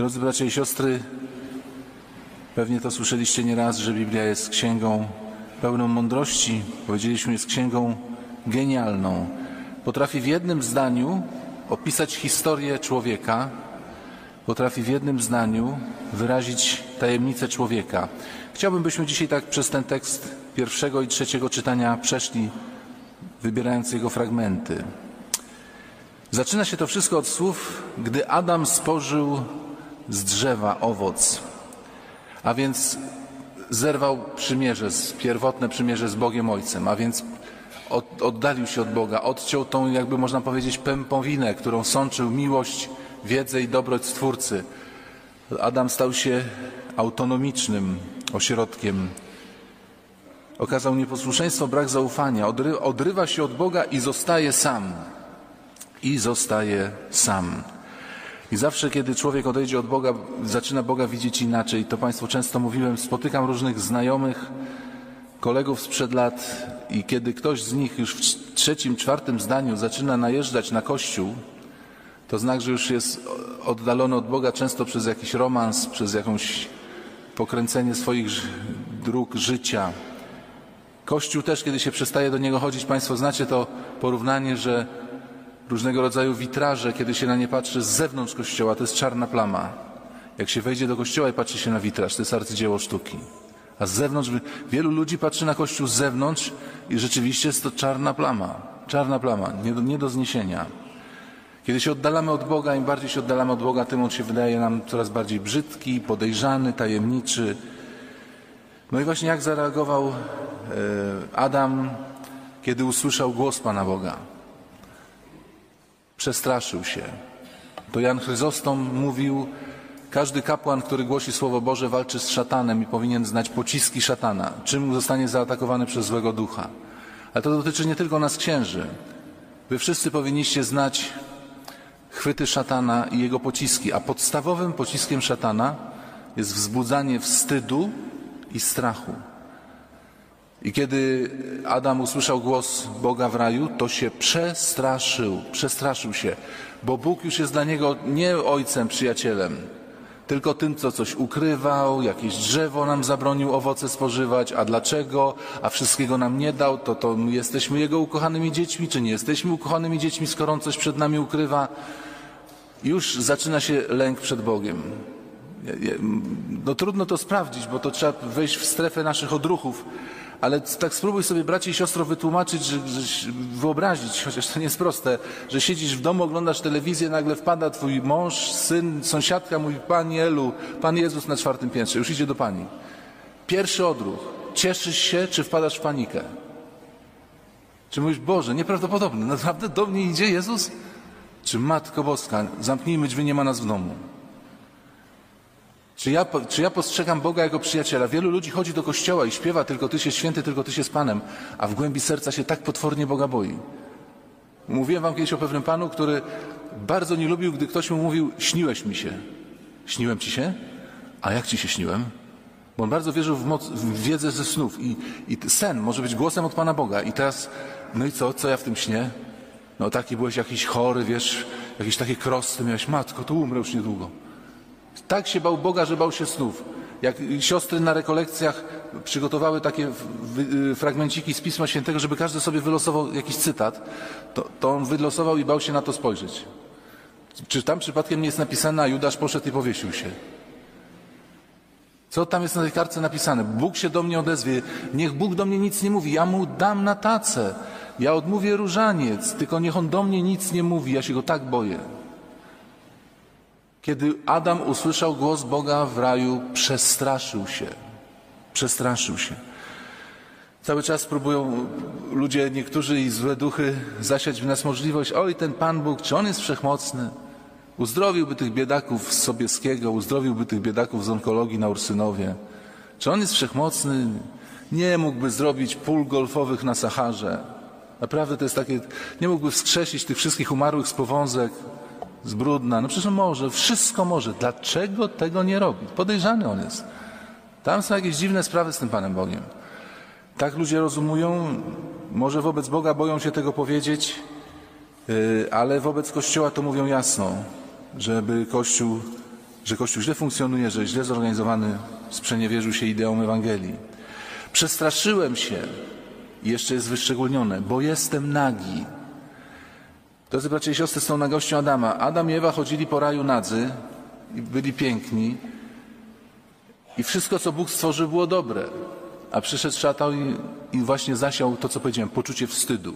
Drodzy bracia i siostry, pewnie to słyszeliście nieraz, że Biblia jest księgą pełną mądrości. Powiedzieliśmy, jest księgą genialną. Potrafi w jednym zdaniu opisać historię człowieka, potrafi w jednym zdaniu wyrazić tajemnicę człowieka. Chciałbym, byśmy dzisiaj tak przez ten tekst pierwszego i trzeciego czytania przeszli, wybierając jego fragmenty. Zaczyna się to wszystko od słów, gdy Adam spożył z drzewa owoc, a więc zerwał przymierze, pierwotne przymierze z Bogiem Ojcem, a więc od, oddalił się od Boga, odciął tą, jakby można powiedzieć, pępowinę, którą sączył miłość, wiedzę i dobroć Stwórcy. Adam stał się autonomicznym ośrodkiem. Okazał nieposłuszeństwo, brak zaufania, odry, odrywa się od Boga i zostaje sam. I zostaje sam. I zawsze, kiedy człowiek odejdzie od Boga, zaczyna Boga widzieć inaczej. To Państwu często mówiłem, spotykam różnych znajomych, kolegów sprzed lat i kiedy ktoś z nich już w trzecim, czwartym zdaniu zaczyna najeżdżać na Kościół, to znak, że już jest oddalony od Boga często przez jakiś romans, przez jakąś pokręcenie swoich dróg życia. Kościół też, kiedy się przestaje do niego chodzić, Państwo znacie to porównanie, że różnego rodzaju witraże, kiedy się na nie patrzy z zewnątrz kościoła, to jest czarna plama. Jak się wejdzie do kościoła i patrzy się na witraż, to jest arcydzieło sztuki. A z zewnątrz, wielu ludzi patrzy na kościół z zewnątrz i rzeczywiście jest to czarna plama. Czarna plama, nie do, nie do zniesienia. Kiedy się oddalamy od Boga, im bardziej się oddalamy od Boga, tym on się wydaje nam coraz bardziej brzydki, podejrzany, tajemniczy. No i właśnie jak zareagował e, Adam, kiedy usłyszał głos Pana Boga przestraszył się. To Jan Chryzostom mówił, każdy kapłan, który głosi Słowo Boże, walczy z szatanem i powinien znać pociski szatana, czym zostanie zaatakowany przez złego ducha. Ale to dotyczy nie tylko nas księży. Wy wszyscy powinniście znać chwyty szatana i jego pociski, a podstawowym pociskiem szatana jest wzbudzanie wstydu i strachu. I kiedy Adam usłyszał głos Boga w raju, to się przestraszył, przestraszył się, bo Bóg już jest dla niego nie ojcem, przyjacielem, tylko tym, co coś ukrywał, jakieś drzewo nam zabronił owoce spożywać, a dlaczego, a wszystkiego nam nie dał, to, to my jesteśmy Jego ukochanymi dziećmi, czy nie jesteśmy ukochanymi dziećmi, skoro On coś przed nami ukrywa. Już zaczyna się lęk przed Bogiem. No trudno to sprawdzić, bo to trzeba wejść w strefę naszych odruchów, ale tak spróbuj sobie, bracie i siostro, wytłumaczyć, że, że, wyobrazić, chociaż to nie jest proste, że siedzisz w domu, oglądasz telewizję, nagle wpada twój mąż, syn, sąsiadka, mówi, Pani Elu, Pan Jezus na czwartym piętrze, już idzie do Pani. Pierwszy odruch. Cieszysz się, czy wpadasz w panikę? Czy mówisz, Boże, nieprawdopodobne, naprawdę do mnie idzie Jezus? Czy Matko Boska, zamknijmy drzwi, nie ma nas w domu. Czy ja, czy ja postrzegam Boga jako przyjaciela? Wielu ludzi chodzi do kościoła i śpiewa tylko Ty się święty, tylko Ty się z Panem, a w głębi serca się tak potwornie Boga boi. Mówiłem Wam kiedyś o pewnym Panu, który bardzo nie lubił, gdy ktoś mu mówił, śniłeś mi się. Śniłem Ci się? A jak Ci się śniłem? Bo on bardzo wierzył w, moc, w wiedzę ze snów i, i sen może być głosem od Pana Boga. I teraz, no i co? Co ja w tym śnie? No taki byłeś jakiś chory, wiesz, jakieś takie krosty miałeś. Matko, to umrę już niedługo. Tak się bał Boga, że bał się snów. Jak siostry na rekolekcjach przygotowały takie y, fragmenciki z Pisma Świętego, żeby każdy sobie wylosował jakiś cytat, to, to on wylosował i bał się na to spojrzeć. Czy tam przypadkiem nie jest napisane, a Judasz poszedł i powiesił się? Co tam jest na tej kartce napisane? Bóg się do mnie odezwie. Niech Bóg do mnie nic nie mówi. Ja mu dam na tacę. Ja odmówię różaniec. Tylko niech on do mnie nic nie mówi. Ja się go tak boję. Kiedy Adam usłyszał głos Boga w raju, przestraszył się. Przestraszył się. Cały czas próbują ludzie, niektórzy i złe duchy zasiać w nas możliwość, oj, ten Pan Bóg, czy On jest wszechmocny? Uzdrowiłby tych biedaków z Sobieskiego, uzdrowiłby tych biedaków z onkologii na Ursynowie. Czy On jest wszechmocny? Nie mógłby zrobić pól golfowych na Saharze. Naprawdę to jest takie, nie mógłby wskrzesić tych wszystkich umarłych z powązek z brudna. No przecież może, wszystko może. Dlaczego tego nie robi? Podejrzany on jest. Tam są jakieś dziwne sprawy z tym Panem Bogiem. Tak ludzie rozumują, może wobec Boga boją się tego powiedzieć, y, ale wobec Kościoła to mówią jasno, żeby Kościół że Kościół źle funkcjonuje, że źle zorganizowany, sprzeniewierzył się ideą Ewangelii. Przestraszyłem się, jeszcze jest wyszczególnione, bo jestem nagi. Drodzy bracia i siostry, z tą nagością Adama. Adam i Ewa chodzili po raju nadzy i byli piękni i wszystko, co Bóg stworzył, było dobre. A przyszedł szatał i, i właśnie zasiał to, co powiedziałem, poczucie wstydu.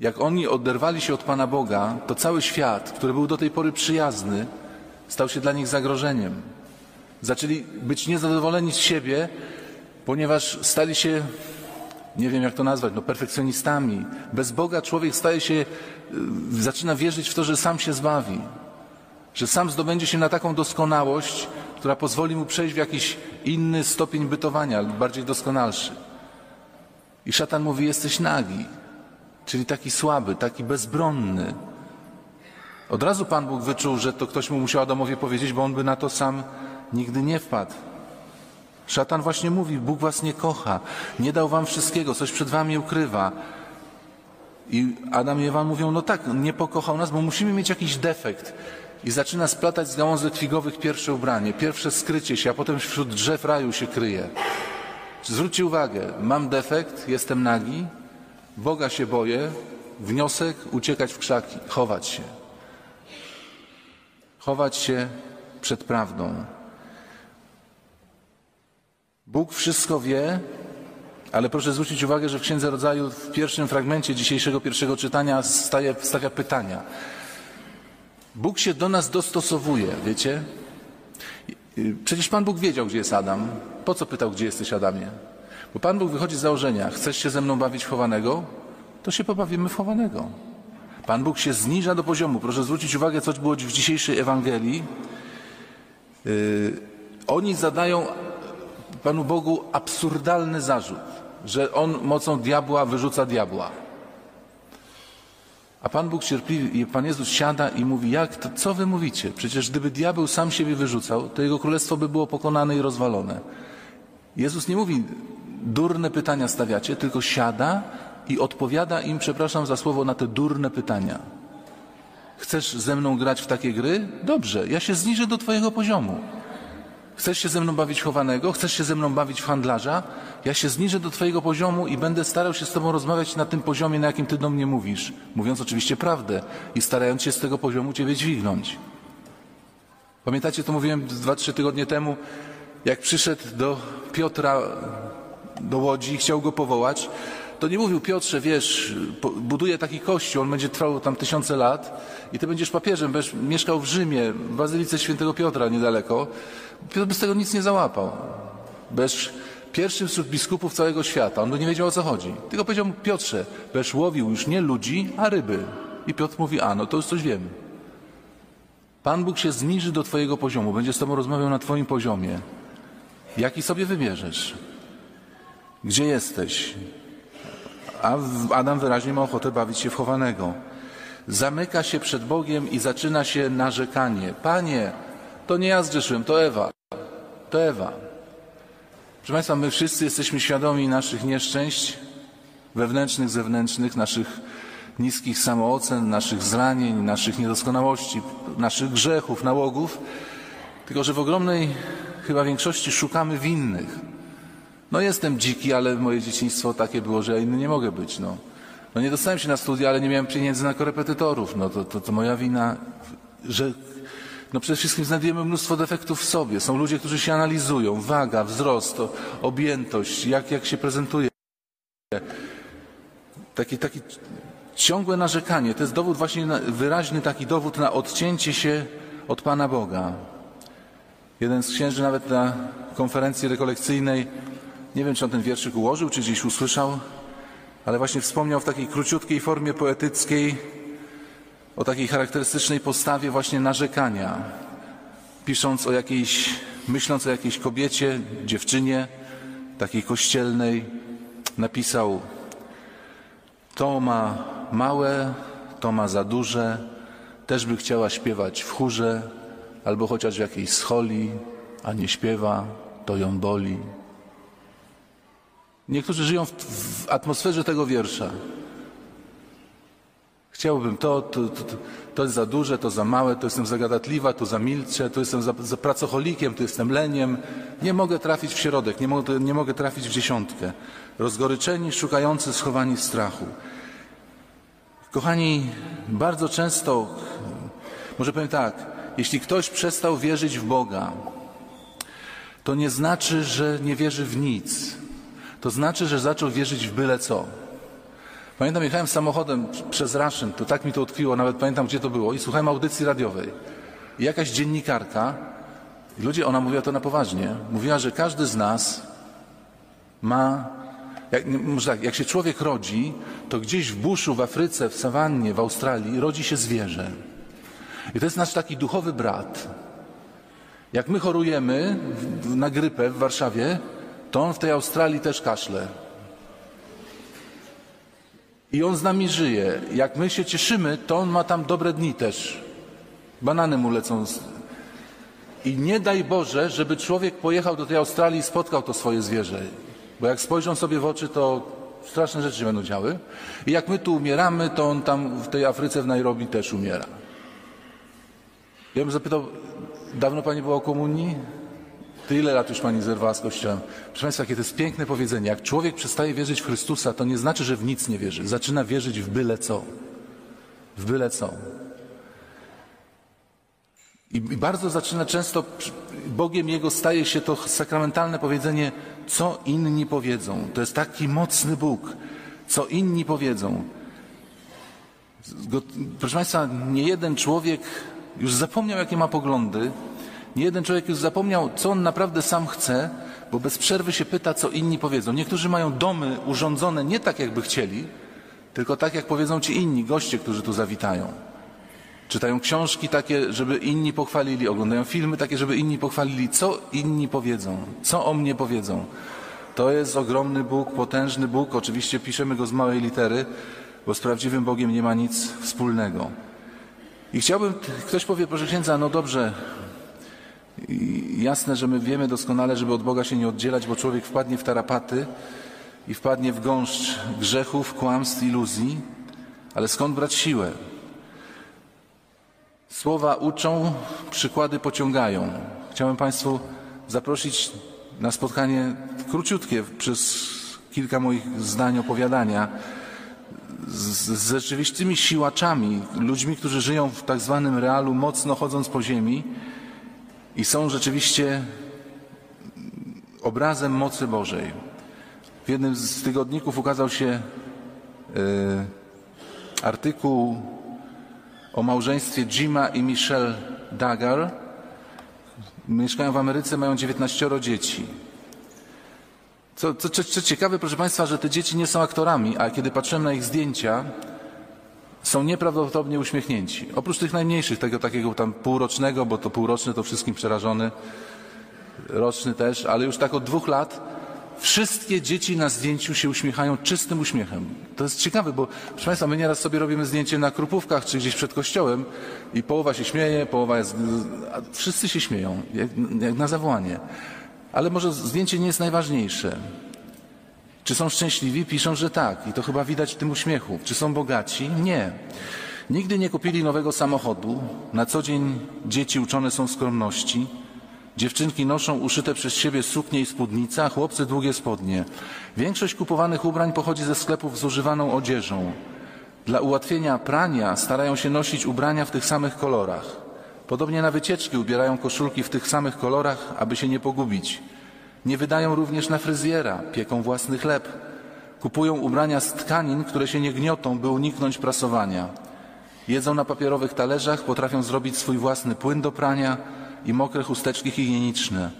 Jak oni oderwali się od Pana Boga, to cały świat, który był do tej pory przyjazny, stał się dla nich zagrożeniem. Zaczęli być niezadowoleni z siebie, ponieważ stali się, nie wiem jak to nazwać, no perfekcjonistami. Bez Boga człowiek staje się, y, zaczyna wierzyć w to, że sam się zbawi, że sam zdobędzie się na taką doskonałość, która pozwoli mu przejść w jakiś inny stopień bytowania, bardziej doskonalszy. I szatan mówi: Jesteś nagi, czyli taki słaby, taki bezbronny. Od razu Pan Bóg wyczuł, że to ktoś mu musiał Adamowi powiedzieć, bo on by na to sam nigdy nie wpadł. Szatan właśnie mówi: Bóg was nie kocha, nie dał wam wszystkiego, coś przed wami ukrywa. I Adam i Ewa mówią: No tak, nie pokochał nas, bo musimy mieć jakiś defekt. I zaczyna splatać z gałązek figowych pierwsze ubranie, pierwsze skrycie się, a potem wśród drzew raju się kryje. Zwróćcie uwagę, mam defekt, jestem nagi, Boga się boję, wniosek uciekać w krzaki, chować się. Chować się przed prawdą. Bóg wszystko wie, ale proszę zwrócić uwagę, że w Księdze Rodzaju w pierwszym fragmencie dzisiejszego pierwszego czytania staje, stawia pytania. Bóg się do nas dostosowuje, wiecie? Przecież Pan Bóg wiedział, gdzie jest Adam. Po co pytał, gdzie jesteś, Adamie? Bo Pan Bóg wychodzi z założenia, chcesz się ze mną bawić chowanego? To się pobawimy w chowanego. Pan Bóg się zniża do poziomu. Proszę zwrócić uwagę, co było w dzisiejszej Ewangelii. Yy, oni zadają Panu Bogu absurdalny zarzut, że On mocą diabła wyrzuca diabła. A Pan Bóg cierpliwy Pan Jezus siada i mówi, jak to, co wy mówicie? Przecież gdyby diabeł sam siebie wyrzucał, to jego królestwo by było pokonane i rozwalone. Jezus nie mówi, durne pytania stawiacie, tylko siada i odpowiada im, przepraszam za słowo, na te durne pytania. Chcesz ze mną grać w takie gry? Dobrze, ja się zniżę do Twojego poziomu. Chcesz się ze mną bawić chowanego? Chcesz się ze mną bawić w handlarza? Ja się zniżę do Twojego poziomu i będę starał się z Tobą rozmawiać na tym poziomie, na jakim Ty do mnie mówisz. Mówiąc oczywiście prawdę i starając się z tego poziomu Ciebie dźwignąć. Pamiętacie, to mówiłem dwa, trzy tygodnie temu, jak przyszedł do Piotra do Łodzi i chciał go powołać, to nie mówił Piotrze, wiesz, buduję taki kościół, on będzie trwał tam tysiące lat i ty będziesz papieżem, będziesz mieszkał w Rzymie, w Bazylice Świętego Piotra niedaleko. Piotr by z tego nic nie załapał. Będziesz pierwszym wśród biskupów całego świata. On by nie wiedział o co chodzi. Tylko powiedział mu, Piotrze, będziesz łowił już nie ludzi, a ryby. I Piotr mówi, a no to już coś wiem. Pan Bóg się zniży do twojego poziomu, będzie z tobą rozmawiał na twoim poziomie. Jaki sobie wybierzesz? Gdzie jesteś? A Adam wyraźnie ma ochotę bawić się w chowanego. Zamyka się przed Bogiem i zaczyna się narzekanie. Panie, to nie ja zgrzeszyłem, to Ewa. To Ewa. Proszę Państwa, my wszyscy jesteśmy świadomi naszych nieszczęść wewnętrznych, zewnętrznych, naszych niskich samoocen, naszych zranień, naszych niedoskonałości, naszych grzechów, nałogów. Tylko, że w ogromnej chyba większości szukamy winnych. No jestem dziki, ale moje dzieciństwo takie było, że ja inny nie mogę być. No, no nie dostałem się na studia, ale nie miałem pieniędzy na korepetytorów. No to, to, to moja wina, że no przede wszystkim znajdujemy mnóstwo defektów w sobie. Są ludzie, którzy się analizują. Waga, wzrost, objętość, jak, jak się prezentuje. Taki, taki ciągłe narzekanie. To jest dowód właśnie, na, wyraźny taki dowód na odcięcie się od Pana Boga. Jeden z księży nawet na konferencji rekolekcyjnej nie wiem, czy on ten wierszyk ułożył, czy gdzieś usłyszał, ale właśnie wspomniał w takiej króciutkiej formie poetyckiej o takiej charakterystycznej postawie właśnie narzekania, pisząc o jakiejś, myśląc o jakiejś kobiecie, dziewczynie, takiej kościelnej, napisał to ma małe, to ma za duże, też by chciała śpiewać w chórze, albo chociaż w jakiejś scholi, a nie śpiewa, to ją boli. Niektórzy żyją w, w atmosferze tego wiersza. Chciałbym to, to, to, to jest za duże, to za małe, to jestem zagadatliwa, to zamilczę, to jestem za, za pracocholikiem, to jestem leniem. Nie mogę trafić w środek, nie mogę, nie mogę trafić w dziesiątkę. Rozgoryczeni, szukający, schowani strachu. Kochani, bardzo często, może powiem tak, jeśli ktoś przestał wierzyć w Boga, to nie znaczy, że nie wierzy w nic. To znaczy, że zaczął wierzyć w byle co. Pamiętam, jechałem samochodem przez Raszyn, to tak mi to utkwiło, nawet pamiętam, gdzie to było, i słuchałem audycji radiowej. I jakaś dziennikarka, i ludzie, ona mówiła to na poważnie, mówiła, że każdy z nas ma, jak, może tak, jak się człowiek rodzi, to gdzieś w buszu, w Afryce, w sawannie, w Australii rodzi się zwierzę. I to jest nasz taki duchowy brat. Jak my chorujemy na grypę w Warszawie, to on w tej Australii też kaszle. I on z nami żyje. Jak my się cieszymy, to on ma tam dobre dni też. Banany mu lecą. I nie daj Boże, żeby człowiek pojechał do tej Australii i spotkał to swoje zwierzę. Bo jak spojrzą sobie w oczy, to straszne rzeczy się będą działy. I jak my tu umieramy, to on tam w tej Afryce, w Nairobi też umiera. Ja bym zapytał, dawno Pani była o komunii? To ile lat już Pani zerwała z Kościołem? Proszę Państwa, jakie to jest piękne powiedzenie. Jak człowiek przestaje wierzyć w Chrystusa, to nie znaczy, że w nic nie wierzy. Zaczyna wierzyć w byle co. W byle co. I bardzo zaczyna często, Bogiem Jego staje się to sakramentalne powiedzenie, co inni powiedzą. To jest taki mocny Bóg, co inni powiedzą. Proszę Państwa, nie jeden człowiek już zapomniał, jakie ma poglądy, nie jeden człowiek już zapomniał, co on naprawdę sam chce, bo bez przerwy się pyta, co inni powiedzą. Niektórzy mają domy urządzone nie tak, jakby chcieli, tylko tak, jak powiedzą ci inni goście, którzy tu zawitają. Czytają książki takie, żeby inni pochwalili, oglądają filmy takie, żeby inni pochwalili. Co inni powiedzą? Co o mnie powiedzą? To jest ogromny Bóg, potężny Bóg. Oczywiście piszemy go z małej litery, bo z prawdziwym Bogiem nie ma nic wspólnego. I chciałbym, ktoś powie, proszę księdza, no dobrze, jasne, że my wiemy doskonale, żeby od Boga się nie oddzielać, bo człowiek wpadnie w tarapaty i wpadnie w gąszcz grzechów, kłamstw, iluzji, ale skąd brać siłę? Słowa uczą, przykłady pociągają. Chciałem Państwu zaprosić na spotkanie króciutkie przez kilka moich zdań opowiadania z, z rzeczywistymi siłaczami, ludźmi, którzy żyją w tak zwanym realu, mocno chodząc po ziemi i są rzeczywiście obrazem mocy Bożej. W jednym z tygodników ukazał się y, artykuł o małżeństwie Jima i Michelle Dagar. Mieszkają w Ameryce, mają 19 dzieci. Co, co, co ciekawe, proszę Państwa, że te dzieci nie są aktorami, a kiedy patrzyłem na ich zdjęcia, są nieprawdopodobnie uśmiechnięci. Oprócz tych najmniejszych, tego takiego tam półrocznego, bo to półroczny to wszystkim przerażony, roczny też, ale już tak od dwóch lat wszystkie dzieci na zdjęciu się uśmiechają czystym uśmiechem. To jest ciekawe, bo proszę Państwa, my nieraz sobie robimy zdjęcie na krupówkach czy gdzieś przed kościołem i połowa się śmieje, połowa jest... Wszyscy się śmieją, jak, jak na zawołanie. Ale może zdjęcie nie jest najważniejsze. Czy są szczęśliwi? Piszą, że tak. I to chyba widać w tym uśmiechu. Czy są bogaci? Nie. Nigdy nie kupili nowego samochodu. Na co dzień dzieci uczone są skromności. Dziewczynki noszą uszyte przez siebie suknie i spódnice, a chłopcy długie spodnie. Większość kupowanych ubrań pochodzi ze sklepów z używaną odzieżą. Dla ułatwienia prania starają się nosić ubrania w tych samych kolorach. Podobnie na wycieczki ubierają koszulki w tych samych kolorach, aby się nie pogubić. Nie wydają również na fryzjera, pieką własny chleb. Kupują ubrania z tkanin, które się nie gniotą, by uniknąć prasowania. Jedzą na papierowych talerzach, potrafią zrobić swój własny płyn do prania i mokre chusteczki higieniczne.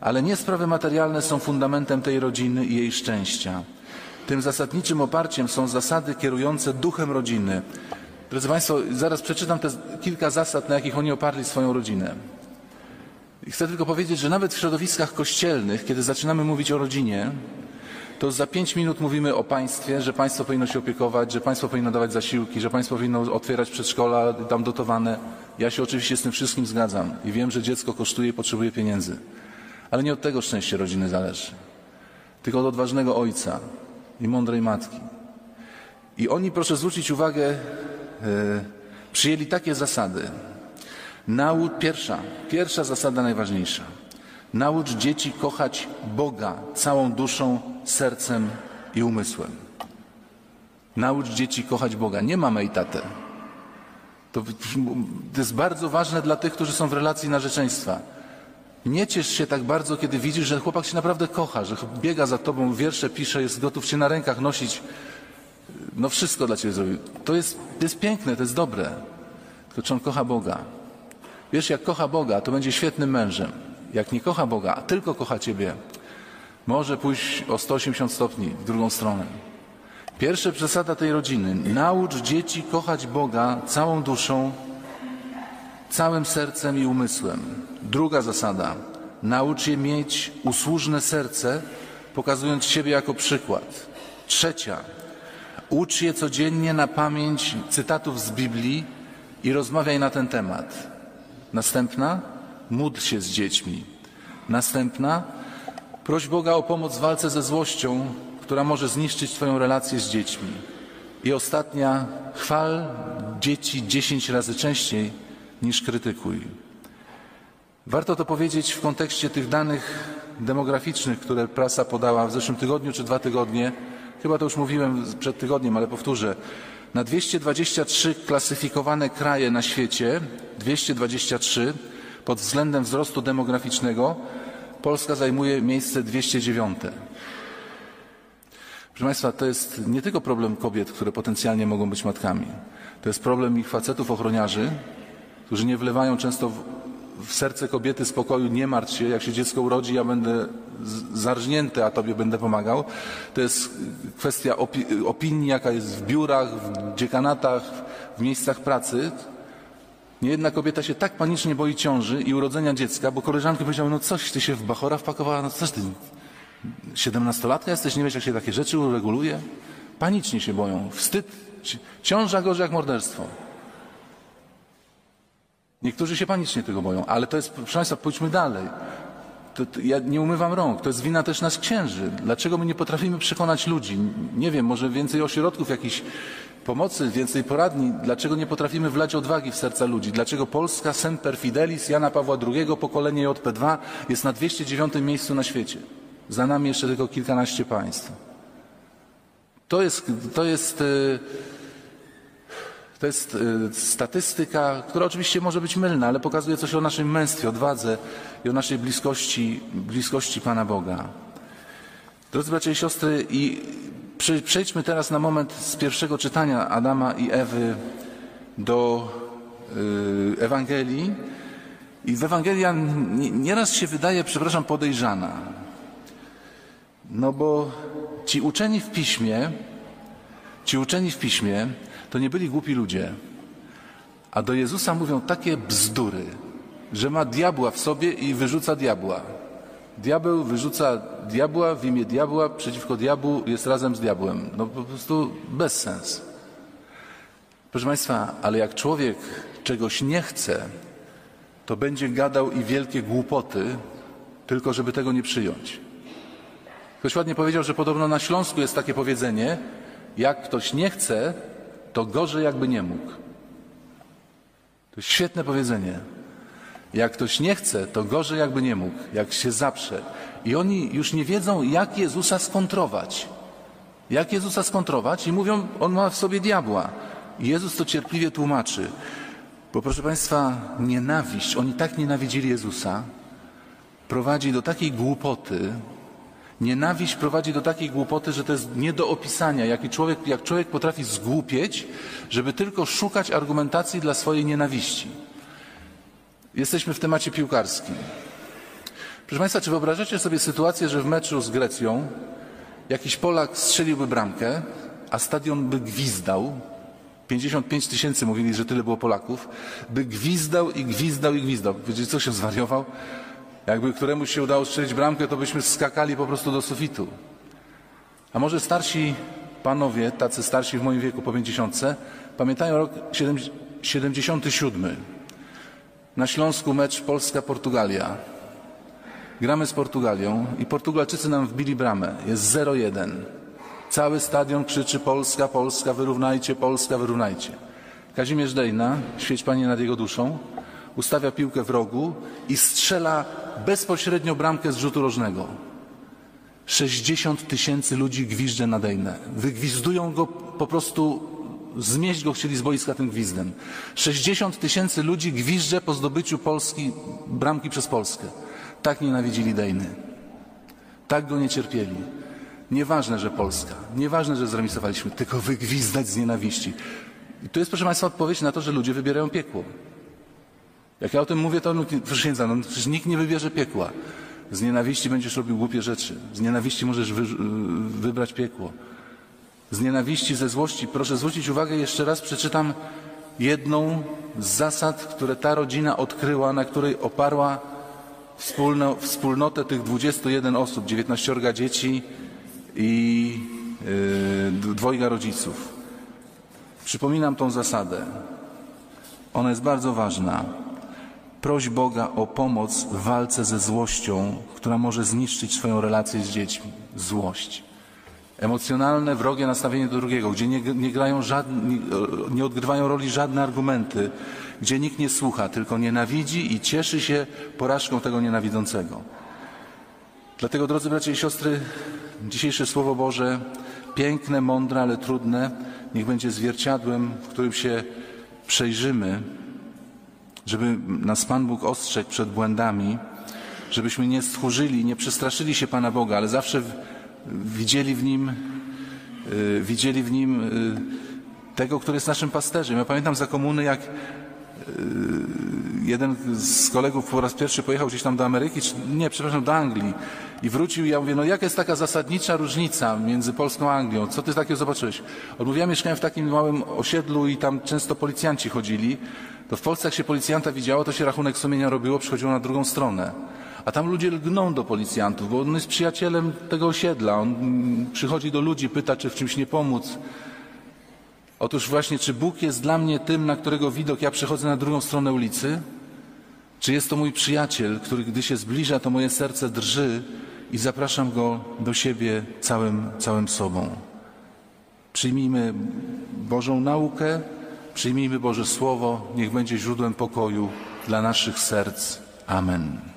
Ale nie sprawy materialne są fundamentem tej rodziny i jej szczęścia. Tym zasadniczym oparciem są zasady kierujące duchem rodziny. Drodzy Państwo, zaraz przeczytam te kilka zasad, na jakich oni oparli swoją rodzinę. I chcę tylko powiedzieć, że nawet w środowiskach kościelnych, kiedy zaczynamy mówić o rodzinie, to za pięć minut mówimy o państwie, że państwo powinno się opiekować, że państwo powinno dawać zasiłki, że państwo powinno otwierać przedszkola tam dotowane. Ja się oczywiście z tym wszystkim zgadzam i wiem, że dziecko kosztuje i potrzebuje pieniędzy. Ale nie od tego szczęście rodziny zależy, tylko od odważnego ojca i mądrej matki. I oni, proszę zwrócić uwagę, e, przyjęli takie zasady. Naucz, pierwsza, pierwsza zasada najważniejsza. Naucz dzieci kochać Boga całą duszą, sercem i umysłem. Naucz dzieci kochać Boga, nie mamę i tatę. To, to jest bardzo ważne dla tych, którzy są w relacji narzeczeństwa. Nie ciesz się tak bardzo, kiedy widzisz, że chłopak się naprawdę kocha, że biega za tobą, wiersze pisze, jest gotów cię na rękach nosić. No wszystko dla ciebie zrobił. To jest, to jest piękne, to jest dobre. Tylko czy on kocha Boga? Wiesz, jak kocha Boga, to będzie świetnym mężem. Jak nie kocha Boga, a tylko kocha ciebie, może pójść o 180 stopni w drugą stronę. Pierwsza przesada tej rodziny. Naucz dzieci kochać Boga całą duszą, całym sercem i umysłem. Druga zasada. Naucz je mieć usłużne serce, pokazując siebie jako przykład. Trzecia. Ucz je codziennie na pamięć cytatów z Biblii i rozmawiaj na ten temat. Następna. Módl się z dziećmi. Następna. Proś Boga o pomoc w walce ze złością, która może zniszczyć Twoją relację z dziećmi. I ostatnia, chwal dzieci dziesięć razy częściej niż krytykuj. Warto to powiedzieć w kontekście tych danych demograficznych, które prasa podała w zeszłym tygodniu czy dwa tygodnie. Chyba to już mówiłem przed tygodniem, ale powtórzę. Na 223 klasyfikowane kraje na świecie, 223 pod względem wzrostu demograficznego, Polska zajmuje miejsce 209. Proszę Państwa, to jest nie tylko problem kobiet, które potencjalnie mogą być matkami. To jest problem ich facetów ochroniarzy, którzy nie wlewają często w, serce kobiety spokoju, nie martw się, jak się dziecko urodzi, ja będę zarżnięty, a Tobie będę pomagał. To jest kwestia opi opinii, jaka jest w biurach, w dziekanatach, w miejscach pracy. Niejedna kobieta się tak panicznie boi ciąży i urodzenia dziecka, bo koleżanki powiedziały, no coś, ty się w bachora wpakowała, no coś ty, siedemnastolatka jesteś, nie wiesz, jak się takie rzeczy ureguluje? Panicznie się boją, wstyd, ciąża gorzej jak morderstwo. Niektórzy się panicznie tego boją, ale to jest, proszę Państwa, pójdźmy dalej. To, to, ja nie umywam rąk. To jest wina też nas księży. Dlaczego my nie potrafimy przekonać ludzi? Nie wiem, może więcej ośrodków jakichś pomocy, więcej poradni. Dlaczego nie potrafimy wlać odwagi w serca ludzi? Dlaczego Polska Semper Fidelis Jana Pawła II, pokolenie JP2 jest na 209 miejscu na świecie? Za nami jeszcze tylko kilkanaście państw. To jest, to jest yy, to jest y, statystyka, która oczywiście może być mylna, ale pokazuje coś o naszym męstwie, odwadze i o naszej bliskości, bliskości Pana Boga. Drodzy bracia i siostry, i przejdźmy teraz na moment z pierwszego czytania Adama i Ewy do y, Ewangelii. I w Ewangelia nieraz się wydaje, przepraszam, podejrzana. No bo ci uczeni w piśmie, ci uczeni w piśmie to nie byli głupi ludzie. A do Jezusa mówią takie bzdury, że ma diabła w sobie i wyrzuca diabła. Diabeł wyrzuca diabła w imię diabła, przeciwko diabłu jest razem z diabłem. No po prostu bez sens. Proszę Państwa, ale jak człowiek czegoś nie chce, to będzie gadał i wielkie głupoty, tylko żeby tego nie przyjąć. Ktoś ładnie powiedział, że podobno na Śląsku jest takie powiedzenie, jak ktoś nie chce, to gorzej jakby nie mógł. To jest świetne powiedzenie. Jak ktoś nie chce, to gorzej jakby nie mógł, jak się zaprze. I oni już nie wiedzą, jak Jezusa skontrować. Jak Jezusa skontrować? I mówią, on ma w sobie diabła. I Jezus to cierpliwie tłumaczy. Bo proszę Państwa, nienawiść, oni tak nienawidzili Jezusa, prowadzi do takiej głupoty, Nienawiść prowadzi do takiej głupoty, że to jest nie do opisania, jak człowiek, jak człowiek potrafi zgłupieć, żeby tylko szukać argumentacji dla swojej nienawiści. Jesteśmy w temacie piłkarskim. Proszę Państwa, czy wyobrażacie sobie sytuację, że w meczu z Grecją jakiś Polak strzeliłby bramkę, a stadion by gwizdał, 55 tysięcy mówili, że tyle było Polaków, by gwizdał i gwizdał i gwizdał. Wiecie, co się zwariował? Jakby któremuś się udało strzelić bramkę, to byśmy skakali po prostu do sufitu. A może starsi panowie, tacy starsi w moim wieku po pięćdziesiątce, pamiętają rok 77. Na Śląsku mecz Polska-Portugalia. Gramy z Portugalią i Portugalczycy nam wbili bramę. Jest 0-1. Cały stadion krzyczy Polska, Polska, wyrównajcie, Polska, wyrównajcie. Kazimierz Dejna, świeć Panie nad jego duszą, ustawia piłkę w rogu i strzela bezpośrednio bramkę z rzutu rożnego. 60 tysięcy ludzi gwizdże na Dejnę. Wygwizdują go po prostu, zmieść go chcieli z boiska tym gwizdem. 60 tysięcy ludzi gwizdże po zdobyciu Polski, bramki przez Polskę. Tak nienawidzili Dejny. Tak go nie cierpieli. Nieważne, że Polska, nieważne, że zremisowaliśmy, tylko wygwizdać z nienawiści. I to jest, proszę Państwa, odpowiedź na to, że ludzie wybierają piekło. Jak ja o tym mówię, to proszę księdza, no, przecież nikt nie wybierze piekła. Z nienawiści będziesz robił głupie rzeczy. Z nienawiści możesz wy, wybrać piekło. Z nienawiści, ze złości. Proszę zwrócić uwagę, jeszcze raz przeczytam jedną z zasad, które ta rodzina odkryła, na której oparła wspólno, wspólnotę tych 21 osób, 19 dzieci i yy, dwojga rodziców. Przypominam tą zasadę. Ona jest bardzo ważna. Proś Boga o pomoc w walce ze złością, która może zniszczyć swoją relację z dziećmi. Złość. Emocjonalne, wrogie nastawienie do drugiego, gdzie nie, nie grają żadne, nie odgrywają roli żadne argumenty, gdzie nikt nie słucha, tylko nienawidzi i cieszy się porażką tego nienawidzącego. Dlatego, drodzy bracia i siostry, dzisiejsze Słowo Boże, piękne, mądre, ale trudne, niech będzie zwierciadłem, w którym się przejrzymy, żeby nas Pan Bóg ostrzegł przed błędami, żebyśmy nie stchórzyli, nie przestraszyli się Pana Boga, ale zawsze widzieli w Nim, y, widzieli w Nim y, tego, który jest naszym pasterzem. Ja pamiętam za komuny, jak y, jeden z kolegów po raz pierwszy pojechał gdzieś tam do Ameryki, czy, nie, przepraszam, do Anglii i wrócił i ja mówię, no jaka jest taka zasadnicza różnica między Polską a Anglią? Co ty takiego zobaczyłeś? On mówi, ja mieszkałem w takim małym osiedlu i tam często policjanci chodzili. To w Polsce jak się policjanta widziało, to się rachunek sumienia robiło, przychodziło na drugą stronę. A tam ludzie lgną do policjantów, bo on jest przyjacielem tego osiedla. On mm, przychodzi do ludzi, pyta, czy w czymś nie pomóc. Otóż właśnie, czy Bóg jest dla mnie tym, na którego widok ja przechodzę na drugą stronę ulicy? Czy jest to mój przyjaciel, który gdy się zbliża, to moje serce drży i zapraszam go do siebie całym, całym sobą? Przyjmijmy Bożą naukę, przyjmijmy Boże Słowo, niech będzie źródłem pokoju dla naszych serc. Amen.